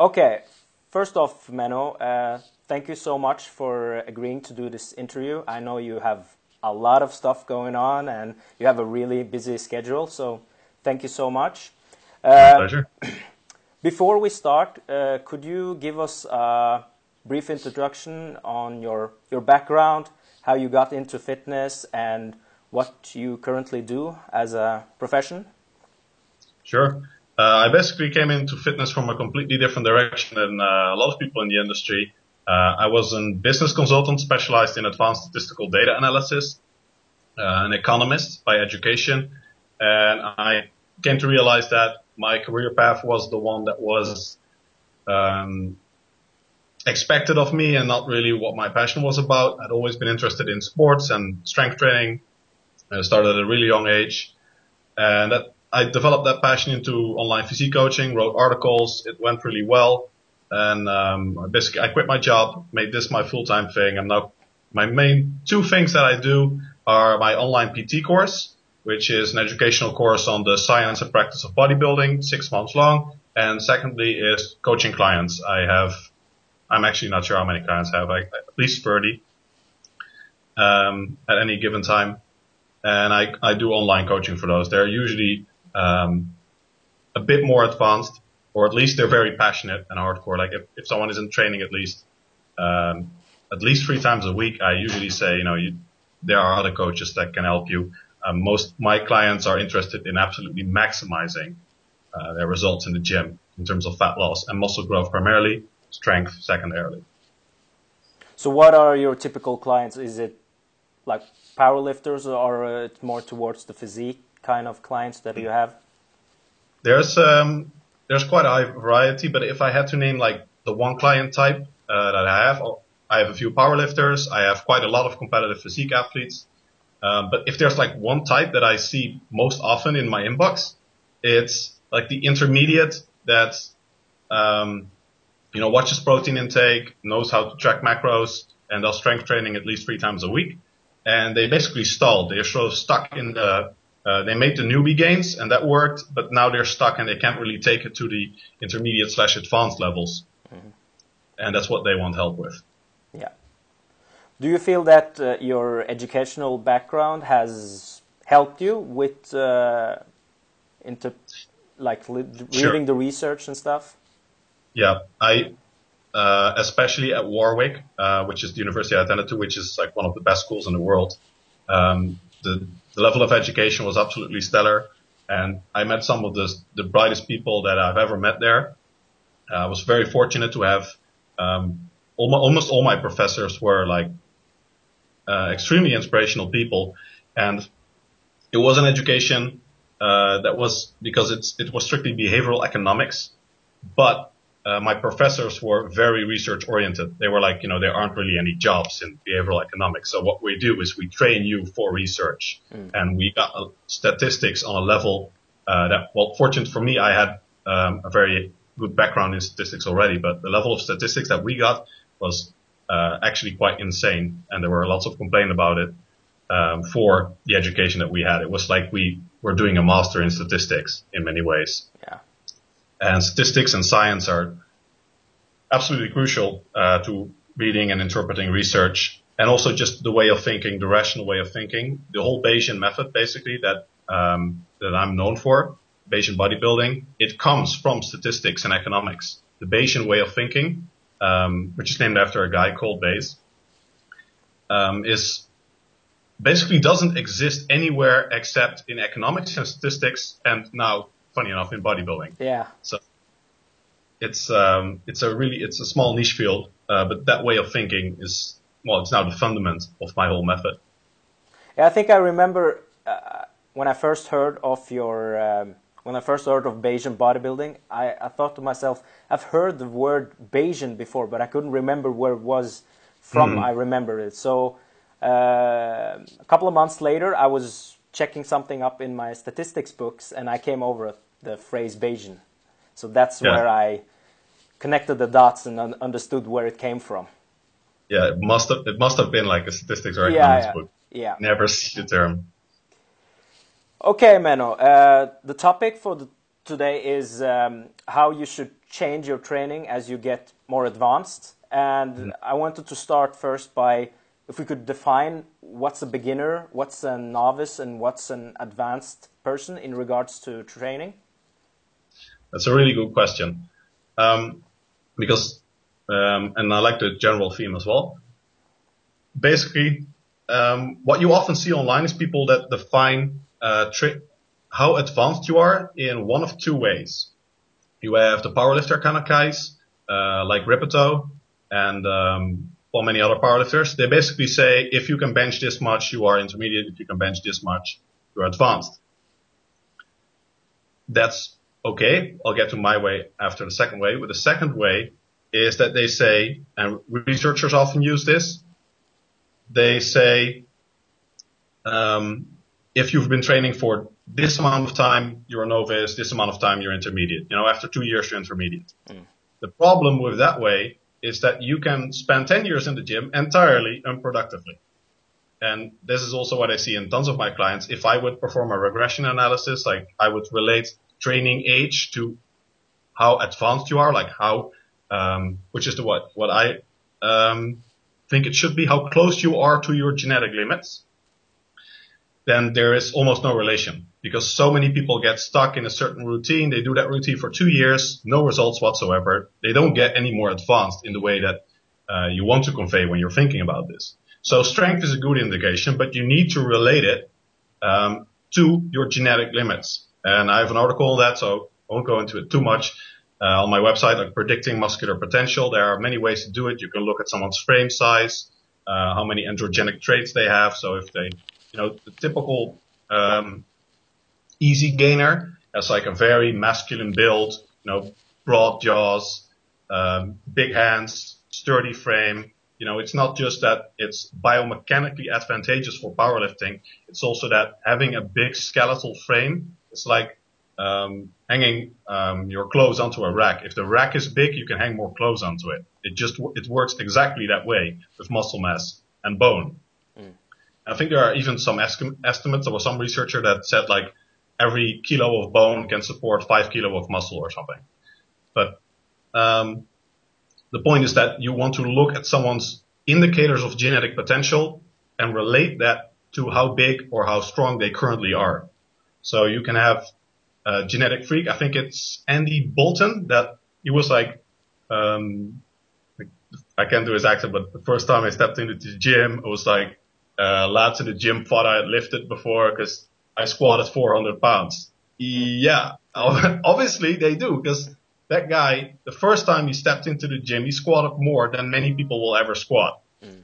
Okay, first off, Menno, uh, thank you so much for agreeing to do this interview. I know you have a lot of stuff going on and you have a really busy schedule, so thank you so much. Uh, pleasure. Before we start, uh, could you give us a brief introduction on your, your background, how you got into fitness, and what you currently do as a profession? Sure. Uh, I basically came into fitness from a completely different direction than uh, a lot of people in the industry. Uh, I was a business consultant specialized in advanced statistical data analysis, an economist by education, and I came to realize that my career path was the one that was um, expected of me and not really what my passion was about. I'd always been interested in sports and strength training. I started at a really young age, and that I developed that passion into online physique coaching. Wrote articles. It went really well, and um, basically I quit my job, made this my full time thing. I'm now my main two things that I do are my online PT course which is an educational course on the science and practice of bodybuilding, six months long. And secondly is coaching clients. I have, I'm actually not sure how many clients I have, I, at least 30 um, at any given time. And I, I do online coaching for those. They're usually um, a bit more advanced, or at least they're very passionate and hardcore. Like if, if someone isn't training at least um, at least three times a week, I usually say, you know, you, there are other coaches that can help you um, most my clients are interested in absolutely maximizing uh, their results in the gym in terms of fat loss and muscle growth primarily, strength secondarily. So, what are your typical clients? Is it like powerlifters, or more towards the physique kind of clients that you have? There's um, there's quite a variety, but if I had to name like the one client type uh, that I have, I have a few powerlifters. I have quite a lot of competitive physique athletes. Um, but if there's like one type that I see most often in my inbox, it's like the intermediate that, um, you know, watches protein intake, knows how to track macros, and does strength training at least three times a week. And they basically stalled. They're sort of stuck in the, uh, they made the newbie gains and that worked, but now they're stuck and they can't really take it to the intermediate slash advanced levels. Mm-hmm. And that's what they want help with. Yeah. Do you feel that uh, your educational background has helped you with uh, into like reading sure. the research and stuff? Yeah, I uh, especially at Warwick, uh, which is the university I attended to, which is like one of the best schools in the world. Um, the, the level of education was absolutely stellar, and I met some of the the brightest people that I've ever met there. I was very fortunate to have um, almost all my professors were like uh, extremely inspirational people, and it was an education uh, that was because it's it was strictly behavioral economics, but uh, my professors were very research oriented. They were like, you know, there aren't really any jobs in behavioral economics. So what we do is we train you for research, mm. and we got uh, statistics on a level uh, that, well, fortunate for me, I had um, a very good background in statistics already, but the level of statistics that we got was uh, actually quite insane, and there were lots of complaints about it um, for the education that we had. It was like we were doing a master in statistics in many ways. Yeah. And statistics and science are absolutely crucial uh, to reading and interpreting research, and also just the way of thinking, the rational way of thinking. The whole Bayesian method, basically, that um, that I'm known for, Bayesian bodybuilding, it comes from statistics and economics. The Bayesian way of thinking um, which is named after a guy called Bayes, um, is basically doesn't exist anywhere except in economics and statistics, and now, funny enough, in bodybuilding. Yeah. So it's um, it's a really it's a small niche field, uh, but that way of thinking is well, it's now the fundament of my whole method. Yeah, I think I remember uh, when I first heard of your um, when I first heard of Bayesian bodybuilding, I, I thought to myself, I've heard the word Bayesian before, but I couldn't remember where it was from. Mm. I remember it. So uh, a couple of months later, I was checking something up in my statistics books, and I came over the phrase Bayesian. So that's yeah. where I connected the dots and un understood where it came from. Yeah, it must have it must have been like a statistics or economics yeah, yeah. book. Yeah. Never see the term. Okay, Menno. Uh, the topic for the today is um, how you should change your training as you get more advanced. And mm. I wanted to start first by if we could define what's a beginner, what's a novice, and what's an advanced person in regards to training. That's a really good question. Um, because, um, and I like the general theme as well. Basically, um, what you often see online is people that define uh, how advanced you are in one of two ways. You have the powerlifter kind of guys, uh, like Rippetoe and um, well, many other powerlifters. They basically say if you can bench this much, you are intermediate. If you can bench this much, you're advanced. That's okay. I'll get to my way after the second way. But the second way is that they say, and researchers often use this, they say, um, if you've been training for this amount of time, you're a novice. This amount of time, you're intermediate. You know, after two years, you're intermediate. Mm. The problem with that way is that you can spend 10 years in the gym entirely unproductively. And this is also what I see in tons of my clients. If I would perform a regression analysis, like I would relate training age to how advanced you are, like how, um, which is the what, what I, um, think it should be, how close you are to your genetic limits then there is almost no relation because so many people get stuck in a certain routine. They do that routine for two years, no results whatsoever. They don't get any more advanced in the way that uh, you want to convey when you're thinking about this. So strength is a good indication, but you need to relate it um, to your genetic limits. And I have an article on that, so I won't go into it too much. Uh, on my website, like predicting muscular potential, there are many ways to do it. You can look at someone's frame size, uh, how many androgenic traits they have. So if they you know, the typical um, easy gainer has like a very masculine build, you know, broad jaws, um, big hands, sturdy frame. You know, it's not just that it's biomechanically advantageous for powerlifting. It's also that having a big skeletal frame, it's like um, hanging um, your clothes onto a rack. If the rack is big, you can hang more clothes onto it. It just it works exactly that way with muscle mass and bone. I think there are even some estimates. There was some researcher that said like every kilo of bone can support five kilo of muscle or something. But um, the point is that you want to look at someone's indicators of genetic potential and relate that to how big or how strong they currently are. So you can have a genetic freak. I think it's Andy Bolton that he was like, um, I can't do his accent, but the first time I stepped into the gym, it was like uh, lads in the gym thought I had lifted before because I squatted 400 pounds. Yeah, obviously they do because that guy, the first time he stepped into the gym, he squatted more than many people will ever squat. Mm.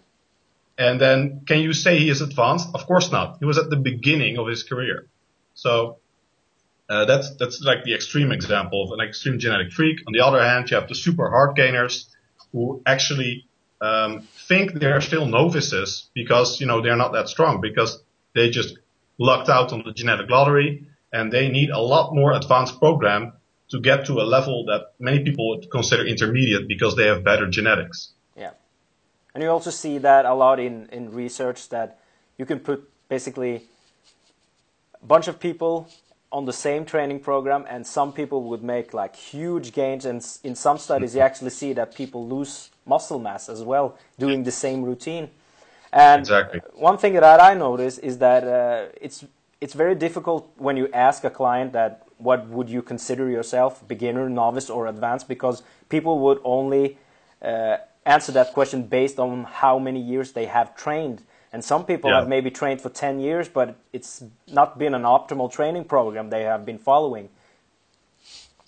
And then can you say he is advanced? Of course not. He was at the beginning of his career. So uh, that's that's like the extreme example of an extreme genetic freak. On the other hand, you have the super hard gainers who actually um, think they're still novices because you know they're not that strong because they just lucked out on the genetic lottery and they need a lot more advanced program to get to a level that many people would consider intermediate because they have better genetics. Yeah, and you also see that a lot in in research that you can put basically a bunch of people on the same training program and some people would make like huge gains. And in some studies you mm-hmm. actually see that people lose muscle mass as well doing the same routine and exactly. one thing that i notice is that uh, it's it's very difficult when you ask a client that what would you consider yourself beginner novice or advanced because people would only uh, answer that question based on how many years they have trained and some people yeah. have maybe trained for 10 years, but it's not been an optimal training program they have been following.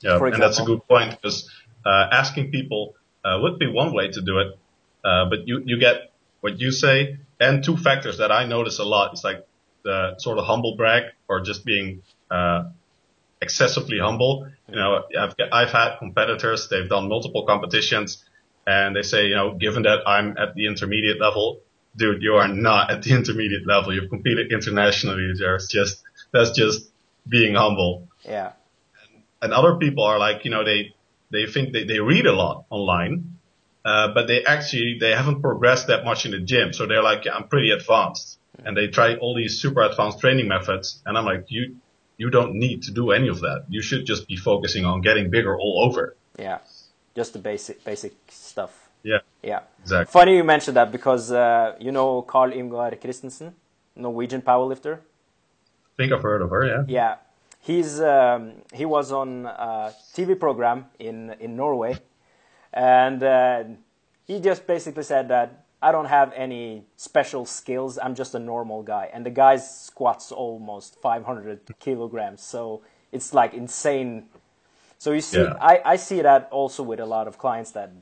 Yeah, and that's a good point because uh, asking people uh, would be one way to do it, uh, but you, you get what you say and two factors that I notice a lot. is like the sort of humble brag or just being uh, excessively humble. You know, I've, I've had competitors, they've done multiple competitions and they say, you know, given that I'm at the intermediate level, dude, you are not at the intermediate level. You've competed internationally. There's just, that's just being humble. Yeah. And, and other people are like, you know, they, they think they, they read a lot online, uh, but they actually, they haven't progressed that much in the gym. So they're like, yeah, I'm pretty advanced. And they try all these super advanced training methods. And I'm like, you, you don't need to do any of that. You should just be focusing on getting bigger all over. Yeah, just the basic basic stuff. Yeah. Yeah. Exactly. Funny you mentioned that because uh, you know Carl Yngvar Christensen, Norwegian powerlifter. I think I've heard of her. Yeah. Yeah, he's um, he was on a TV program in in Norway, and uh, he just basically said that I don't have any special skills. I'm just a normal guy, and the guy squats almost 500 kilograms, so it's like insane. So you see, Yeah. I, I see that also with a lot of clients that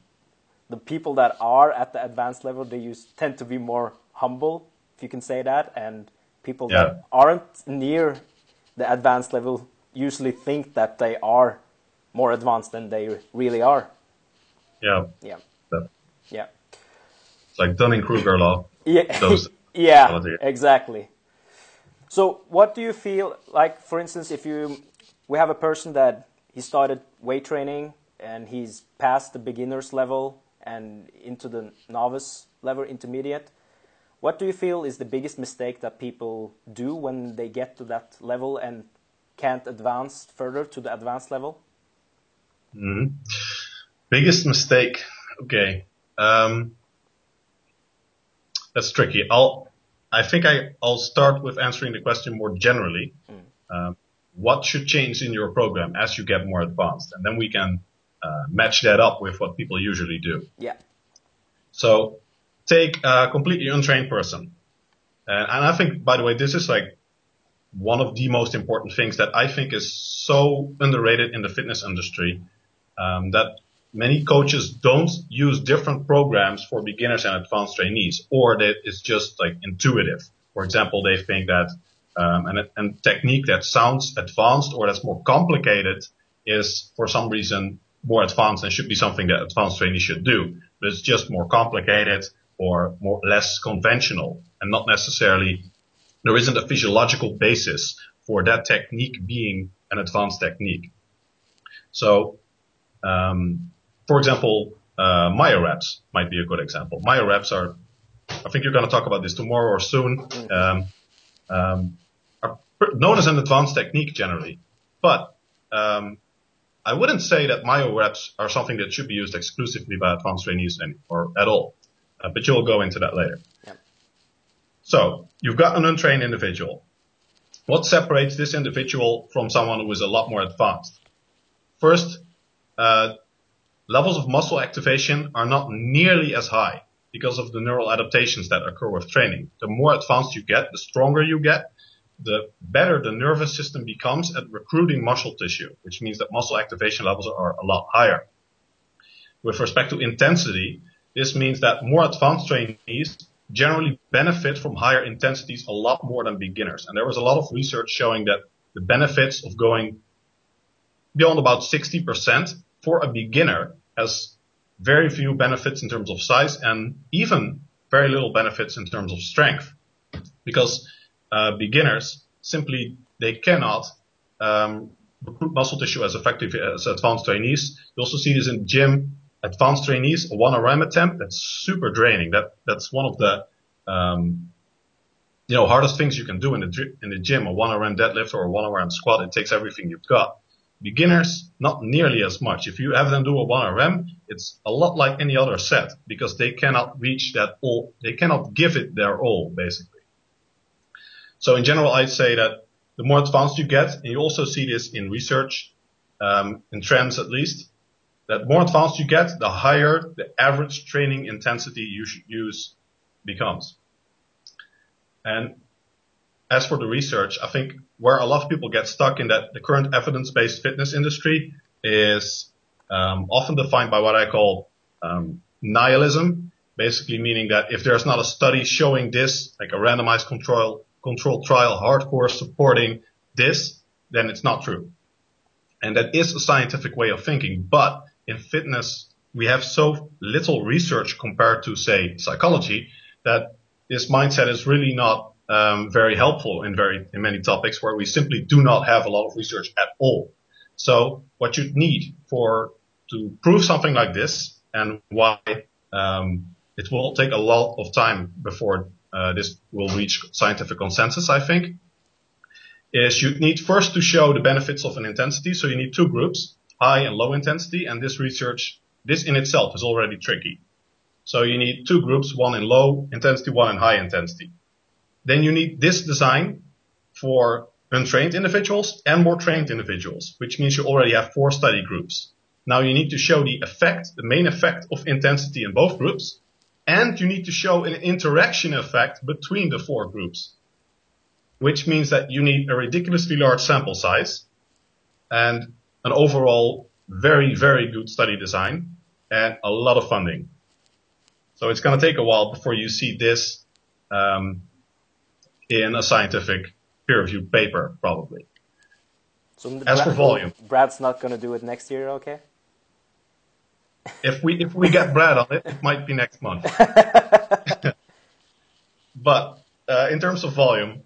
the people that are at the advanced level they use tend to be more humble, if you can say that, and people Yeah. that aren't near the advanced level usually think that they are more advanced than they really are. Yeah. Yeah, yeah, It's like Dunning Kruger law. yeah, Those- yeah, quality. exactly. So, what do you feel like? For instance, if you we have a person that he started weight training and he's past the beginners level and into the novice level, intermediate. What do you feel is the biggest mistake that people do when they get to that level and can't advance further to the advanced level? hmm Biggest mistake. Okay. Um, that's tricky. I'll, I think I, I'll start with answering the question more generally. Um, what should change in your program as you get more advanced? And then we can uh, match that up with what people usually do. Yeah, So take a completely untrained person. And, and I think, by the way, this is like one of the most important things that I think is so underrated in the fitness industry, um, that many coaches don't use different programs for beginners and advanced trainees, or that it's just like intuitive. For example, they think that um, and a technique that sounds advanced or that's more complicated is for some reason more advanced and should be something that advanced trainees should do. But it's just more complicated or more less conventional and not necessarily there isn't a physiological basis for that technique being an advanced technique. So, um, for example, uh, myo reps might be a good example. Myo reps are, I think you're going to talk about this tomorrow or soon, um, um, are known as an advanced technique generally, but um, I wouldn't say that myo reps are something that should be used exclusively by advanced trainees any, or at all. Uh, but you'll go into that later. Yeah. So you've got an untrained individual. What separates this individual from someone who is a lot more advanced? First, uh, levels of muscle activation are not nearly as high because of the neural adaptations that occur with training. The more advanced you get, the stronger you get, the better the nervous system becomes at recruiting muscle tissue, which means that muscle activation levels are a lot higher. With respect to intensity, this means that more advanced trainees generally benefit from higher intensities a lot more than beginners. And there was a lot of research showing that the benefits of going beyond about 60% for a beginner has very few benefits in terms of size and even very little benefits in terms of strength because uh, beginners simply they cannot um, recruit muscle tissue as effectively as advanced trainees. You also see this in gym advanced trainees, a one RM attempt, that's super draining. That that's one of the um, you know hardest things you can do in the in the gym. A one RM deadlift or a one RM squat. It takes everything you've got. Beginners, not nearly as much. If you have them do a one RM, it's a lot like any other set because they cannot reach that all. They cannot give it their all, basically. So in general, I'd say that the more advanced you get, and you also see this in research, um, in trends at least, that more advanced you get, the higher the average training intensity you should use becomes. And as for the research, I think where a lot of people get stuck in that the current evidence-based fitness industry is um, often defined by what I call um, nihilism, basically meaning that if there's not a study showing this, like a randomized control controlled trial, hardcore supporting this, then it's not true. And that is a scientific way of thinking, but in fitness, we have so little research compared to, say, psychology, that this mindset is really not um, very helpful in very in many topics where we simply do not have a lot of research at all. So what you need for to prove something like this, and why um, it will take a lot of time before uh, this will reach scientific consensus, I think, is you need first to show the benefits of an intensity. So you need two groups, high and low intensity. And this research, this in itself is already tricky. So you need two groups, one in low intensity, one in high intensity. Then you need this design for untrained individuals and more trained individuals, which means you already have four study groups. Now you need to show the effect, the main effect of intensity in both groups, and you need to show an interaction effect between the four groups, which means that you need a ridiculously large sample size and an overall very, very good study design and a lot of funding. So it's going to take a while before you see this um, in a scientific peer-reviewed paper, probably. So As for volume, Brad's not going to do it next year, okay? if we if we get Brad on it, it might be next month. but uh, in terms of volume,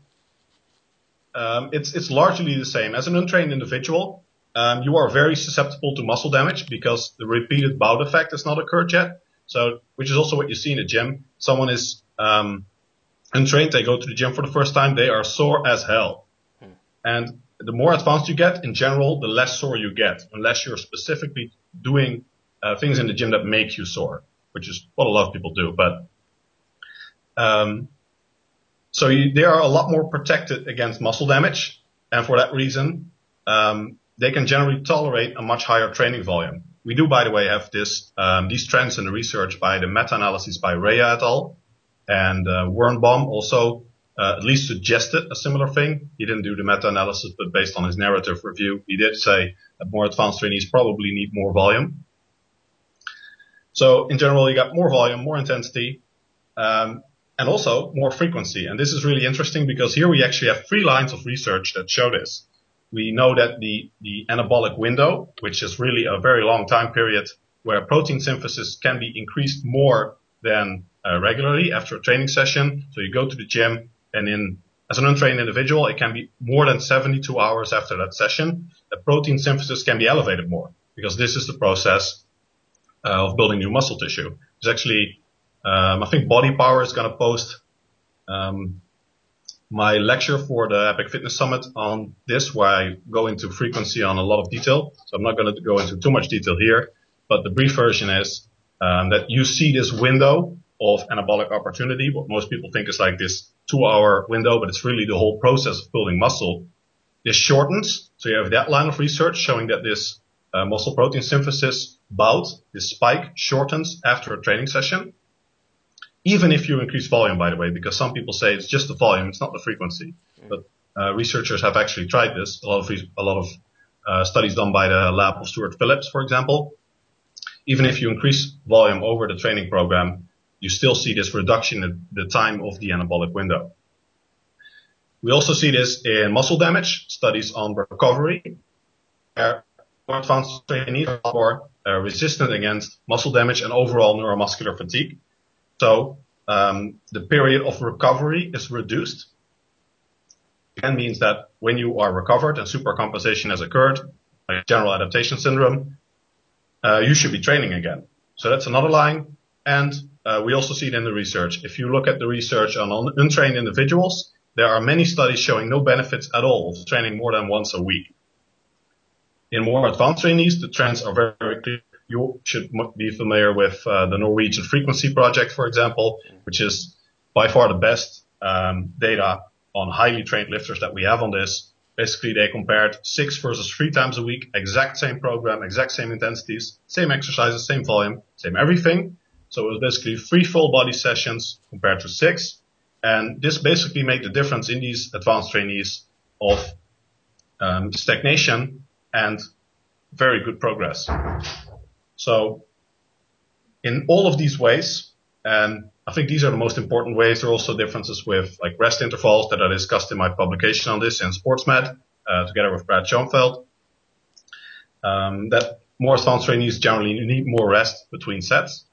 um, it's it's largely the same. As an untrained individual, um, you are very susceptible to muscle damage because the repeated bout effect has not occurred yet. So, which is also what you see in a gym. Someone is um, untrained, they go to the gym for the first time, they are sore as hell. Hmm. And the more advanced you get, in general, the less sore you get, unless you're specifically doing uh, things in the gym that make you sore, which is what a lot of people do. But um, so you, they are a lot more protected against muscle damage, and for that reason, um, they can generally tolerate a much higher training volume. We do, by the way, have this um, these trends in the research by the meta-analysis by Rhea et al. And uh, Wernbom also uh, at least suggested a similar thing. He didn't do the meta-analysis, but based on his narrative review, he did say that more advanced trainees probably need more volume. So in general, you got more volume, more intensity, um, and also more frequency. And this is really interesting because here we actually have three lines of research that show this. We know that the, the anabolic window, which is really a very long time period where protein synthesis can be increased more than uh, regularly after a training session. So you go to the gym and in as an untrained individual, it can be more than 72 hours after that session. The protein synthesis can be elevated more because this is the process uh, of building new muscle tissue. There's actually, um, I think Body Power is going to post um, my lecture for the Epic Fitness Summit on this, where I go into frequency on a lot of detail. So I'm not going to go into too much detail here, but the brief version is um, that you see this window of anabolic opportunity. What most people think is like this two-hour window, but it's really the whole process of building muscle. This shortens, so you have that line of research showing that this uh, muscle protein synthesis bout, this spike shortens after a training session. Even if you increase volume, by the way, because some people say it's just the volume, it's not the frequency. But uh, researchers have actually tried this. A lot of a lot of uh, studies done by the lab of Stuart Phillips, for example. Even if you increase volume over the training program, you still see this reduction in the time of the anabolic window. We also see this in muscle damage studies on recovery, where advanced trainees are more uh, resistant against muscle damage and overall neuromuscular fatigue. So um, the period of recovery is reduced. Again, means that when you are recovered and supercompensation has occurred, like general adaptation syndrome, uh, you should be training again. So that's another line. And uh, we also see it in the research. If you look at the research on untrained individuals, there are many studies showing no benefits at all of training more than once a week. In more advanced trainees, the trends are very, very clear. You should be familiar with uh, the Norwegian Frequency Project, for example, which is by far the best um, data on highly trained lifters that we have on this. Basically, they compared six versus three times a week, exact same program, exact same intensities, same exercises, same volume, same everything. So it was basically three full body sessions compared to six. And this basically made the difference in these advanced trainees of um, stagnation and very good progress. So in all of these ways, and I think these are the most important ways. There are also differences with like rest intervals that I discussed in my publication on this in SportsMed, uh, together with Brad Schoenfeld. Um, that more advanced trainees generally need more rest between sets.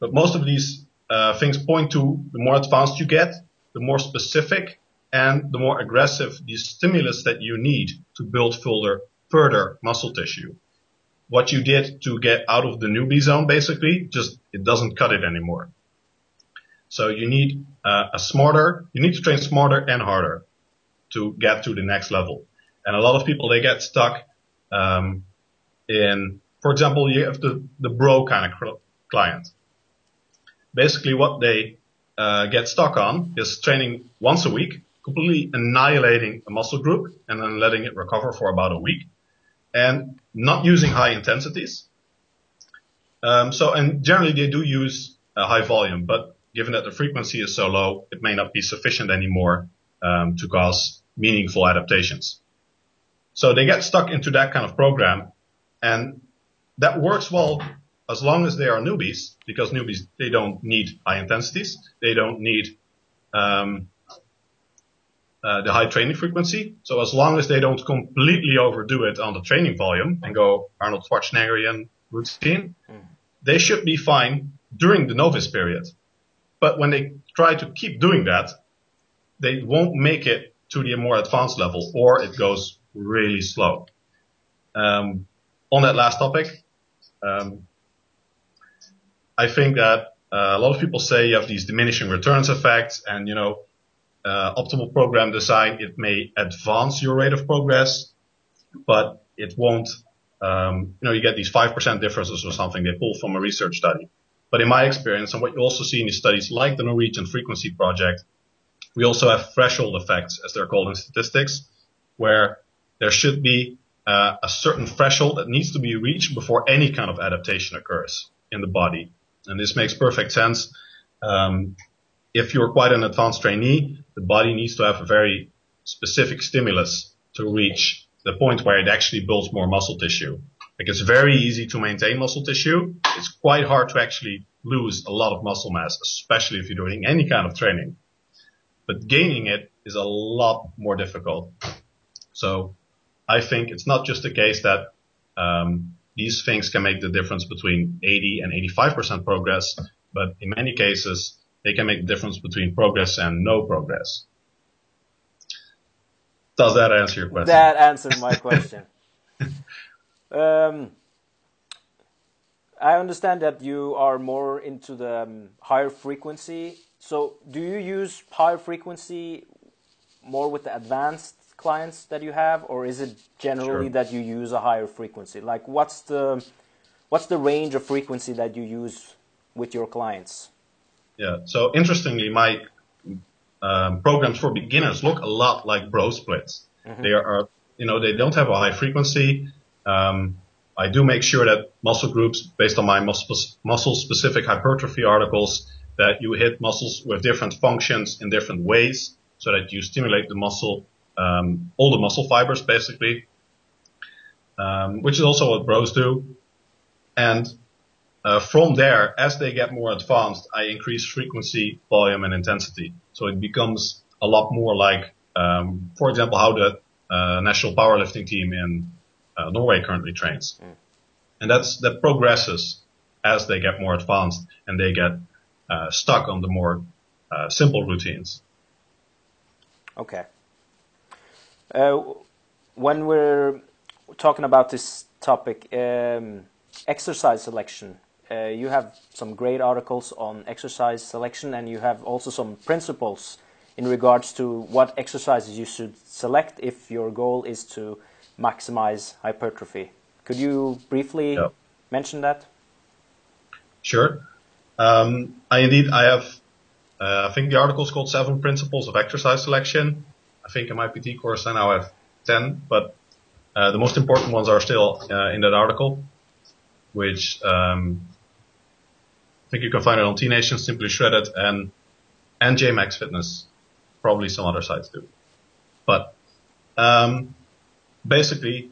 But most of these uh, things point to the more advanced you get, the more specific and the more aggressive the stimulus that you need to build further, further muscle tissue. What you did to get out of the newbie zone, basically, just it doesn't cut it anymore. So you need uh, a smarter, you need to train smarter and harder. to get to the next level. And a lot of people, they get stuck, um, in, for example, you have the, the bro kind of client. Basically what they, uh, get stuck on is training once a week, completely annihilating a muscle group and then letting it recover for about a week and not using high intensities. Um, so, and generally they do use a high volume, but given that the frequency is so low, it may not be sufficient anymore um, to cause meaningful adaptations. So they get stuck into that kind of program, and that works well as long as they are newbies, because newbies they don't need high intensities, they don't need um, uh, the high training frequency. So as long as they don't completely overdo it on the training volume and go Arnold Schwarzeneggerian routine, mm. they should be fine during the novice period. But when they try to keep doing that, they won't make it to the more advanced level or it goes really slow. Um, on that last topic, um, I think that uh, a lot of people say you have these diminishing returns effects and, you know, uh, optimal program design, it may advance your rate of progress, but it won't, um, you know, you get these 5% differences or something they pull from a research study. But in my experience, and what you also see in these studies like the Norwegian Frequency Project, we also have threshold effects, as they're called in statistics, where there should be uh, a certain threshold that needs to be reached before any kind of adaptation occurs in the body. And this makes perfect sense. Um, if you're quite an advanced trainee, the body needs to have a very specific stimulus to reach the point where it actually builds more muscle tissue. Like it's very easy to maintain muscle tissue. It's quite hard to actually lose a lot of muscle mass, especially if you're doing any kind of training. But gaining it is a lot more difficult. So I think it's not just the case that um, these things can make the difference between 80 and 85% progress, but in many cases, they can make the difference between progress and no progress. Does that answer your question? That answered my question. um, I understand that you are more into the um, higher frequency. So, do you use higher frequency more with the advanced clients that you have, or is it generally sure. that you use a higher frequency? Like, what's the what's the range of frequency that you use with your clients? Yeah. So interestingly, my um, programs for beginners look a lot like bro splits. Mm-hmm. They are, you know, they don't have a high frequency. Um, I do make sure that muscle groups, based on my muscle specific hypertrophy articles, that you hit muscles with different functions in different ways, so that you stimulate the muscle, um, all the muscle fibers basically, um, which is also what bros do. And uh, from there, as they get more advanced, I increase frequency, volume, and intensity. So it becomes a lot more like, um, for example, how the uh, national powerlifting team in uh, Norway currently trains. Mm. And that's that progresses as they get more advanced and they get uh, stuck on the more uh, simple routines. Okay. Uh, when we're talking about this topic, um, exercise selection uh, you have some great articles on exercise selection, and you have also some principles in regards to what exercises you should select if your goal is to maximize hypertrophy. Could you briefly yeah. mention that? Sure. Um, I indeed I have. Uh, I think the article is called Seven Principles of Exercise Selection. I think in my PT course I now have ten, but uh, the most important ones are still uh, in that article, which um, I think you can find it on T Nation, Simply Shredded, and and JMax Fitness. Probably some other sites too. But um, basically,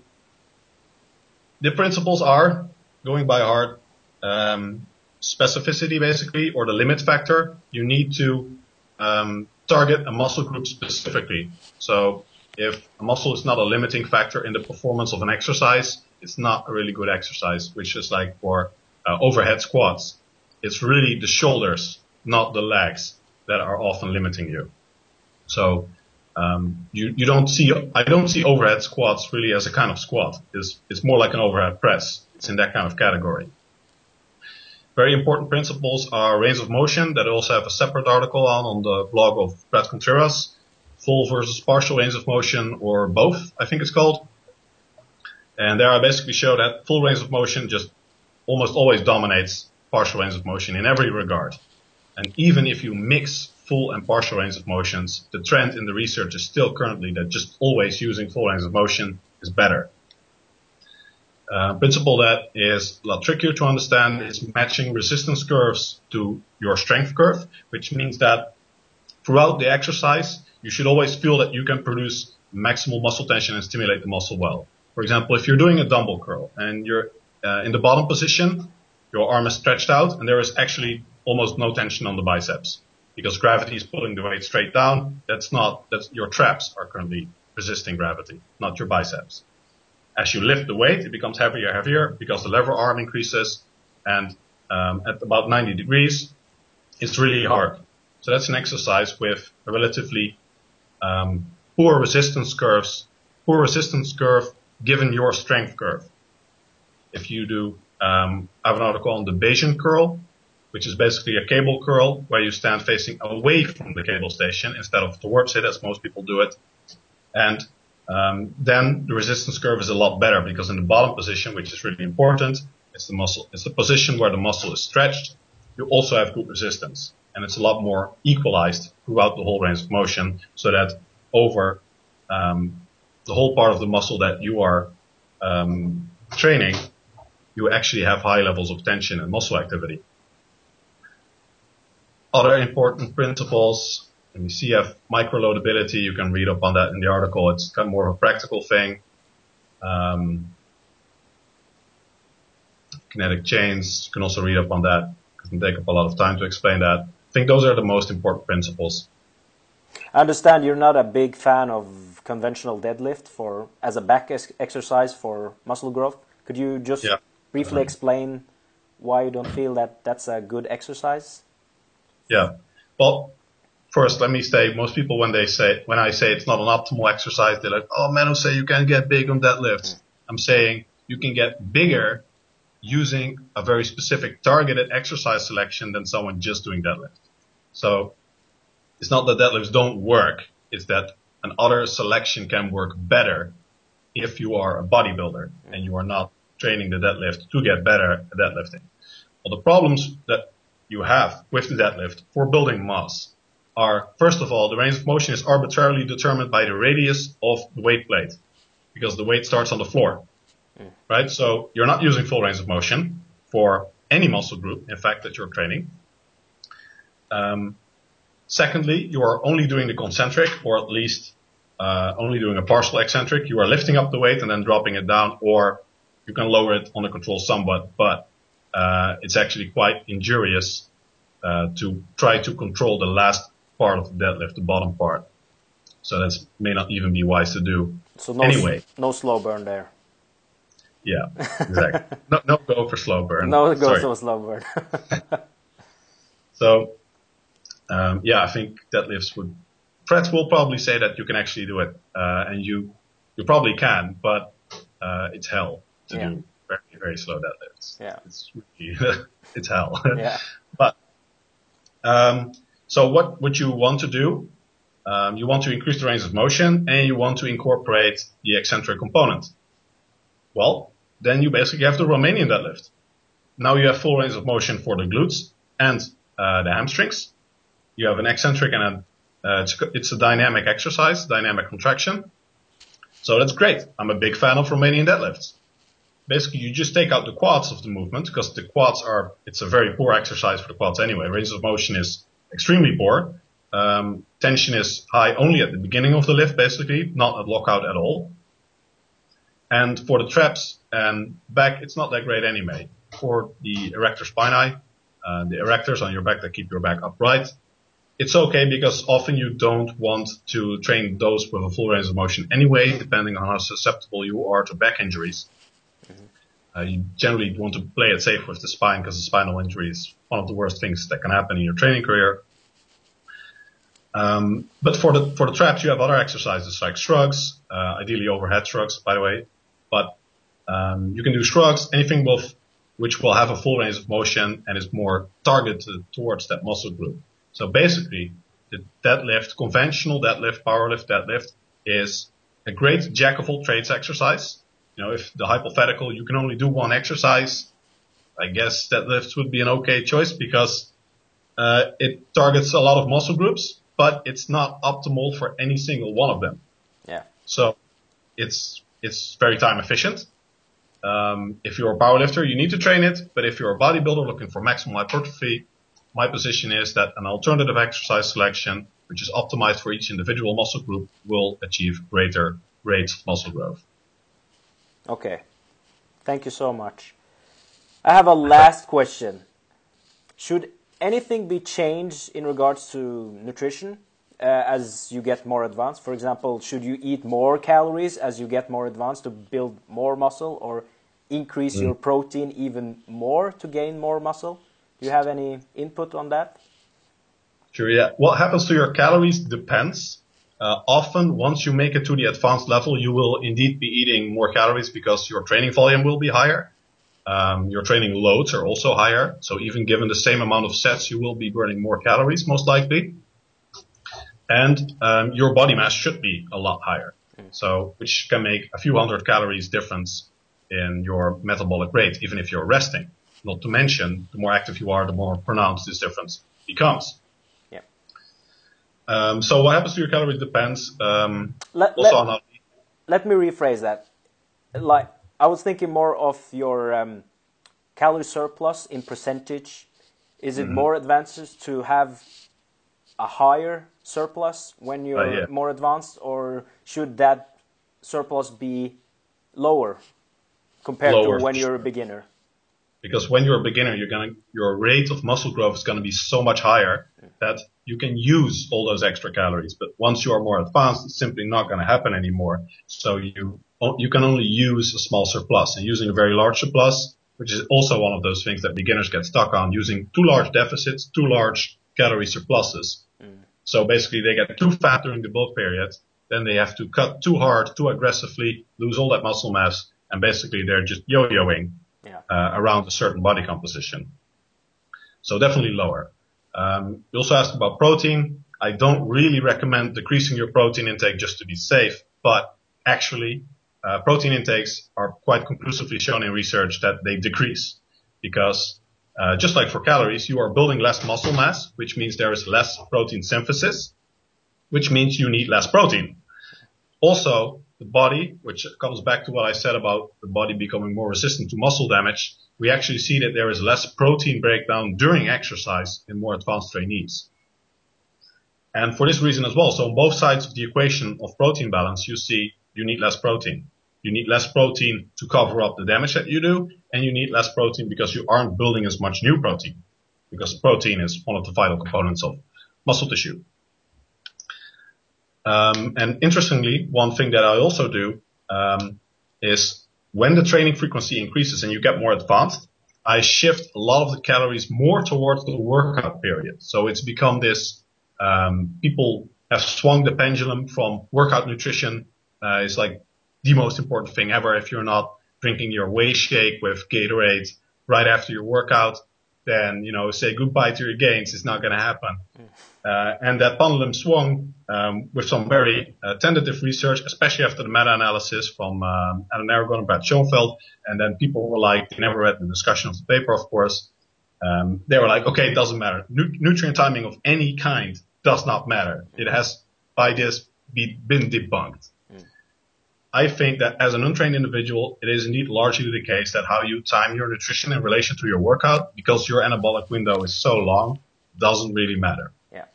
the principles are going by heart, um, specificity basically, or the limit factor. You need to um, target a muscle group specifically. So if a muscle is not a limiting factor in the performance of an exercise, it's not a really good exercise, which is like for uh, overhead squats it's really the shoulders, not the legs, that are often limiting you. So um, you you don't see I don't see overhead squats really as a kind of squat. It's it's more like an overhead press. It's in that kind of category. Very important principles are range of motion that I also have a separate article on on the blog of Bret Contreras. full versus partial range of motion or both, I think it's called. And there I basically show that full range of motion just almost always dominates partial range of motion in every regard. And even if you mix full and partial range of motions, the trend in the research is still currently that just always using full range of motion is better. Uh, principle that is a lot trickier to understand is matching resistance curves to your strength curve, which means that throughout the exercise, you should always feel that you can produce maximal muscle tension and stimulate the muscle well. For example, if you're doing a dumbbell curl and you're uh, in the bottom position, your arm is stretched out and there is actually almost no tension on the biceps because gravity is pulling the weight straight down. That's not, that's your traps are currently resisting gravity, not your biceps. As you lift the weight, it becomes heavier, heavier because the lever arm increases and um, at about 90 degrees, it's really hard. So that's an exercise with a relatively um, poor resistance curves, poor resistance curve given your strength curve. If you do, um, I have an article on the Bayesian curl, which is basically a cable curl where you stand facing away from the cable station instead of towards it as most people do it. And um, then the resistance curve is a lot better because in the bottom position, which is really important, it's the muscle, it's the position where the muscle is stretched. You also have good resistance and it's a lot more equalized throughout the whole range of motion so that over um, the whole part of the muscle that you are um, training, you actually have high levels of tension and muscle activity. Other important principles and you see have microloadability. You can read up on that in the article. It's kind of more of a practical thing. Um, kinetic chains. You can also read up on that. It can take up a lot of time to explain that. I think those are the most important principles. I understand you're not a big fan of conventional deadlift for as a back exercise for muscle growth. Could you just yeah. briefly explain why you don't feel that that's a good exercise? Yeah. Well, first, let me say, most people when they say, when I say it's not an optimal exercise, they're like, oh, man, say you can't get big on deadlifts. Mm. I'm saying you can get bigger using a very specific targeted exercise selection than someone just doing deadlift. So it's not that deadlifts don't work. It's that an other selection can work better if you are a bodybuilder and you are not training the deadlift to get better at deadlifting. Well, the problems that you have with the deadlift for building mass are, first of all, the range of motion is arbitrarily determined by the radius of the weight plate because the weight starts on the floor, mm. right? So you're not using full range of motion for any muscle group, in fact, that you're training. Um, secondly, you are only doing the concentric or at least uh, only doing a partial eccentric. You are lifting up the weight and then dropping it down or you can lower it on the control somewhat, but uh, it's actually quite injurious uh, to try to control the last part of the deadlift, the bottom part. So that may not even be wise to do. So no, anyway, no slow burn there. Yeah, exactly. no, no go for slow burn. No go Sorry. for slow burn. so, um, yeah, I think deadlifts would. Fred will probably say that you can actually do it, uh, and you you probably can, but uh, it's hell to yeah. do very very slow deadlifts. Yeah, it's really, it's hell. Yeah, but um, so what would you want to do? Um, you want to increase the range of motion and you want to incorporate the eccentric component. Well, then you basically have the Romanian deadlift. Now you have full range of motion for the glutes and uh, the hamstrings. You have an eccentric and a, uh, it's, it's, a dynamic exercise, dynamic contraction. So that's great. I'm a big fan of Romanian deadlifts. Basically, you just take out the quads of the movement because the quads are, it's a very poor exercise for the quads anyway. Range of motion is extremely poor. Um, tension is high only at the beginning of the lift, basically, not at lockout at all. And for the traps and back, it's not that great anyway. For the erector spinae, uh, the erectors on your back that keep your back upright, it's okay because often you don't want to train those with a full range of motion anyway, depending on how susceptible you are to back injuries. Uh, you generally want to play it safe with the spine because the spinal injury is one of the worst things that can happen in your training career. Um, but for the for the traps, you have other exercises like shrugs, uh, ideally overhead shrugs, by the way. But um, you can do shrugs, anything with which will have a full range of motion and is more targeted towards that muscle group. So basically, the deadlift, conventional deadlift, powerlift deadlift is a great jack of all trades exercise. You know, if the hypothetical, you can only do one exercise, I guess deadlifts would be an okay choice because uh, it targets a lot of muscle groups, but it's not optimal for any single one of them. Yeah. So it's it's very time efficient. Um, if you're a powerlifter, you need to train it, but if you're a bodybuilder looking for maximum hypertrophy, my position is that an alternative exercise selection, which is optimized for each individual muscle group, will achieve greater rates of muscle growth. Okay. Thank you so much. I have a last question. Should anything be changed in regards to nutrition uh, as you get more advanced? For example, should you eat more calories as you get more advanced to build more muscle or increase mm. your protein even more to gain more muscle? Do you have any input on that? Sure, yeah. What happens to your calories depends. Uh, often, once you make it to the advanced level, you will indeed be eating more calories because your training volume will be higher. Um, your training loads are also higher. So even given the same amount of sets, you will be burning more calories most likely. And um, your body mass should be a lot higher. So which can make a few hundred calories difference in your metabolic rate, even if you're resting. Not to mention, the more active you are, the more pronounced this difference becomes. Um, so what happens to your calories depends. Um, let, let, let me rephrase that. Like I was thinking more of your um, calorie surplus in percentage. Is it mm-hmm. more advantageous to have a higher surplus when you're uh, yeah. more advanced, or should that surplus be lower compared lower, to when you're a beginner? Because when you're a beginner, you're gonna your rate of muscle growth is gonna be so much higher yeah. that you can use all those extra calories. But once you are more advanced, it's simply not gonna happen anymore. So you you can only use a small surplus and using a very large surplus, which is also one of those things that beginners get stuck on using too large deficits, too large calorie surpluses. Mm. So basically they get too fat during the bulk period. Then they have to cut too hard, too aggressively, lose all that muscle mass, and basically they're just yo-yoing yeah. uh, around a certain body composition. So definitely lower. Um, you also asked about protein. I don't really recommend decreasing your protein intake just to be safe, but actually uh, protein intakes are quite conclusively shown in research that they decrease because uh, just like for calories, you are building less muscle mass, which means there is less protein synthesis, which means you need less protein. Also, the body, which comes back to what I said about the body becoming more resistant to muscle damage, we actually see that there is less protein breakdown during exercise in more advanced trainees. And for this reason as well, so on both sides of the equation of protein balance, you see you need less protein. You need less protein to cover up the damage that you do, and you need less protein because you aren't building as much new protein, because protein is one of the vital components of muscle tissue. Um, and interestingly, one thing that I also do um, is when the training frequency increases and you get more advanced, I shift a lot of the calories more towards the workout period. So it's become this um, people have swung the pendulum from workout nutrition uh, is like the most important thing ever. If you're not drinking your whey shake with Gatorade right after your workout, then, you know, say goodbye to your gains. It's not going to happen. Uh, and that pendulum swung um, with some very uh, tentative research, especially after the meta-analysis from um, Alan Aragon and Brad Schoenfeld. And then people were like, they never read the discussion of the paper, of course. Um, they were like, okay, it doesn't matter. Nu- nutrient timing of any kind does not matter. It has by this be, been debunked. I think that as an untrained individual, it is indeed largely the case that how you time your nutrition in relation to your workout, because your anabolic window is so long, doesn't really matter. Yeah.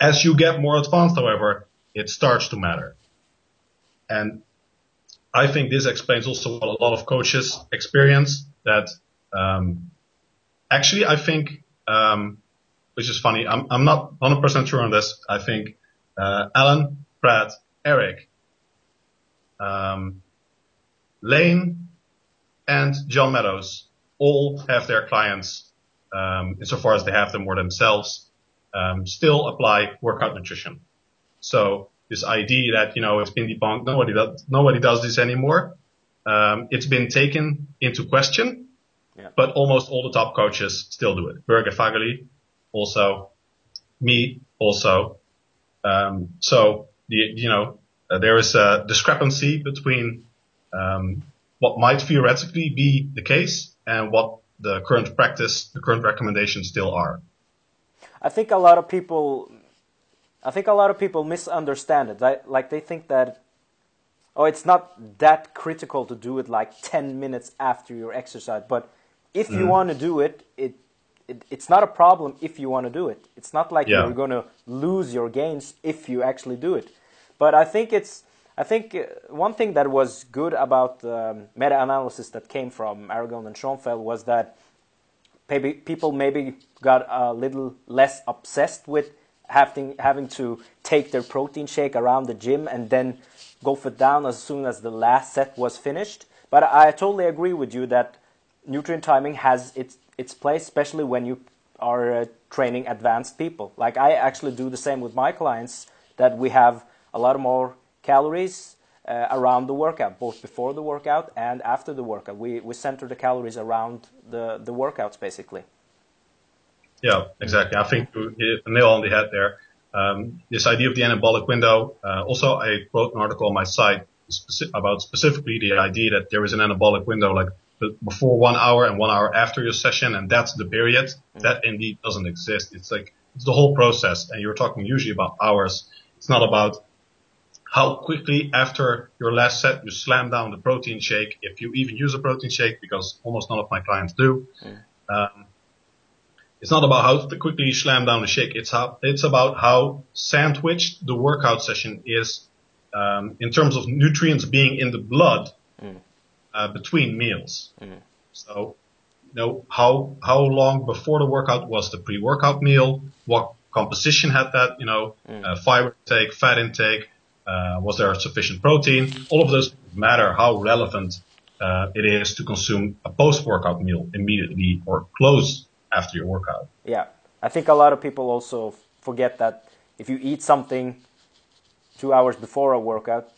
As you get more advanced, however, it starts to matter. And I think this explains also what a lot of coaches experience that, um, actually I think, um, which is funny, I'm, I'm not 100% sure on this. I think, uh, Alan, Brad, Eric, um, Layne and John Meadows all have their clients, um, insofar as they have them or themselves, um, still apply workout nutrition. So this idea that, you know, it's been debunked, nobody does, nobody does this anymore. Um, it's been taken into question, yeah. but almost all the top coaches still do it. Borge Fagerli also, me also, Um, so the, you know, uh, there is a discrepancy between um, what might theoretically be the case and what the current practice, the current recommendations still are. I think a lot of people, I think a lot of people misunderstand it. Like they think that, oh, it's not that critical to do it like 10 minutes after your exercise. But if you mm. want to do it, it, it, it's not a problem if you want to do it. It's not like yeah. you're going to lose your gains if you actually do it. But I think it's I think uh, one thing that was good about the meta-analysis that came from Aragon and Schoenfeld was that maybe people maybe got a little less obsessed with having having to take their protein shake around the gym and then go it down as soon as the last set was finished. But I totally agree with you that nutrient timing has its its place, especially when you are uh, training advanced people. Like I actually do the same with my clients that we have a lot more calories uh, around the workout, both before the workout and after the workout. We, we center the calories around the, the workouts, basically. Yeah, exactly. I think you nail on the head there. Um, this idea of the anabolic window. Uh, also, I wrote an article on my site speci- about specifically the idea that there is an anabolic window, like before one hour and one hour after your session, and that's the period. Mm-hmm. That indeed doesn't exist. It's like it's the whole process, and you're talking usually about hours. It's not about how quickly after your last set you slam down the protein shake, if you even use a protein shake, because almost none of my clients do. Mm. Um, it's not about how quickly you slam down the shake. It's how it's about how sandwiched the workout session is um, in terms of nutrients being in the blood mm. uh, between meals. Mm. So, you know how how long before the workout was the pre-workout meal? What composition had that? You know, mm. uh, fiber intake, fat intake uh, was there sufficient protein? All of those matter how relevant uh, it is to consume a post-workout meal immediately or close after your workout. Yeah, I think a lot of people also forget that if you eat something two hours before a workout,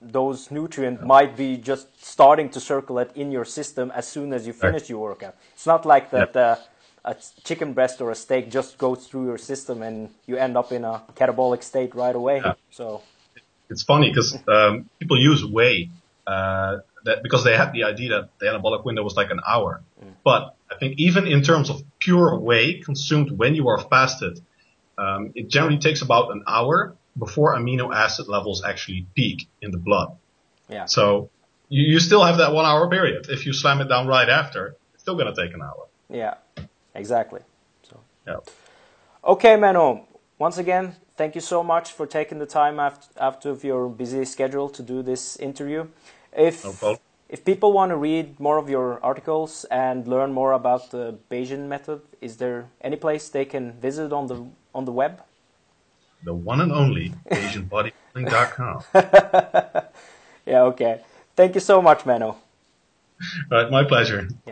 those nutrients yeah. might be just starting to circulate in your system as soon as you finish right. your workout. It's not like that yeah. uh, a chicken breast or a steak just goes through your system and you end up in a catabolic state right away. Yeah. So it's funny because um, people use whey uh, that because they had the idea that the anabolic window was like an hour. Mm. But I think even in terms of pure whey consumed when you are fasted, um, it generally takes about an hour before amino acid levels actually peak in the blood. Yeah. So you, you still have that one hour period. If you slam it down right after, it's still going to take an hour. Yeah, exactly. So. Yeah. Okay, Menno. Once again, thank you so much for taking the time after, after your busy schedule to do this interview. If no if people want to read more of your articles and learn more about the Bayesian method, is there any place they can visit on the on the web? The one and only BayesianBodybuilding.com. yeah, okay. Thank you so much, Menno. All right, my pleasure.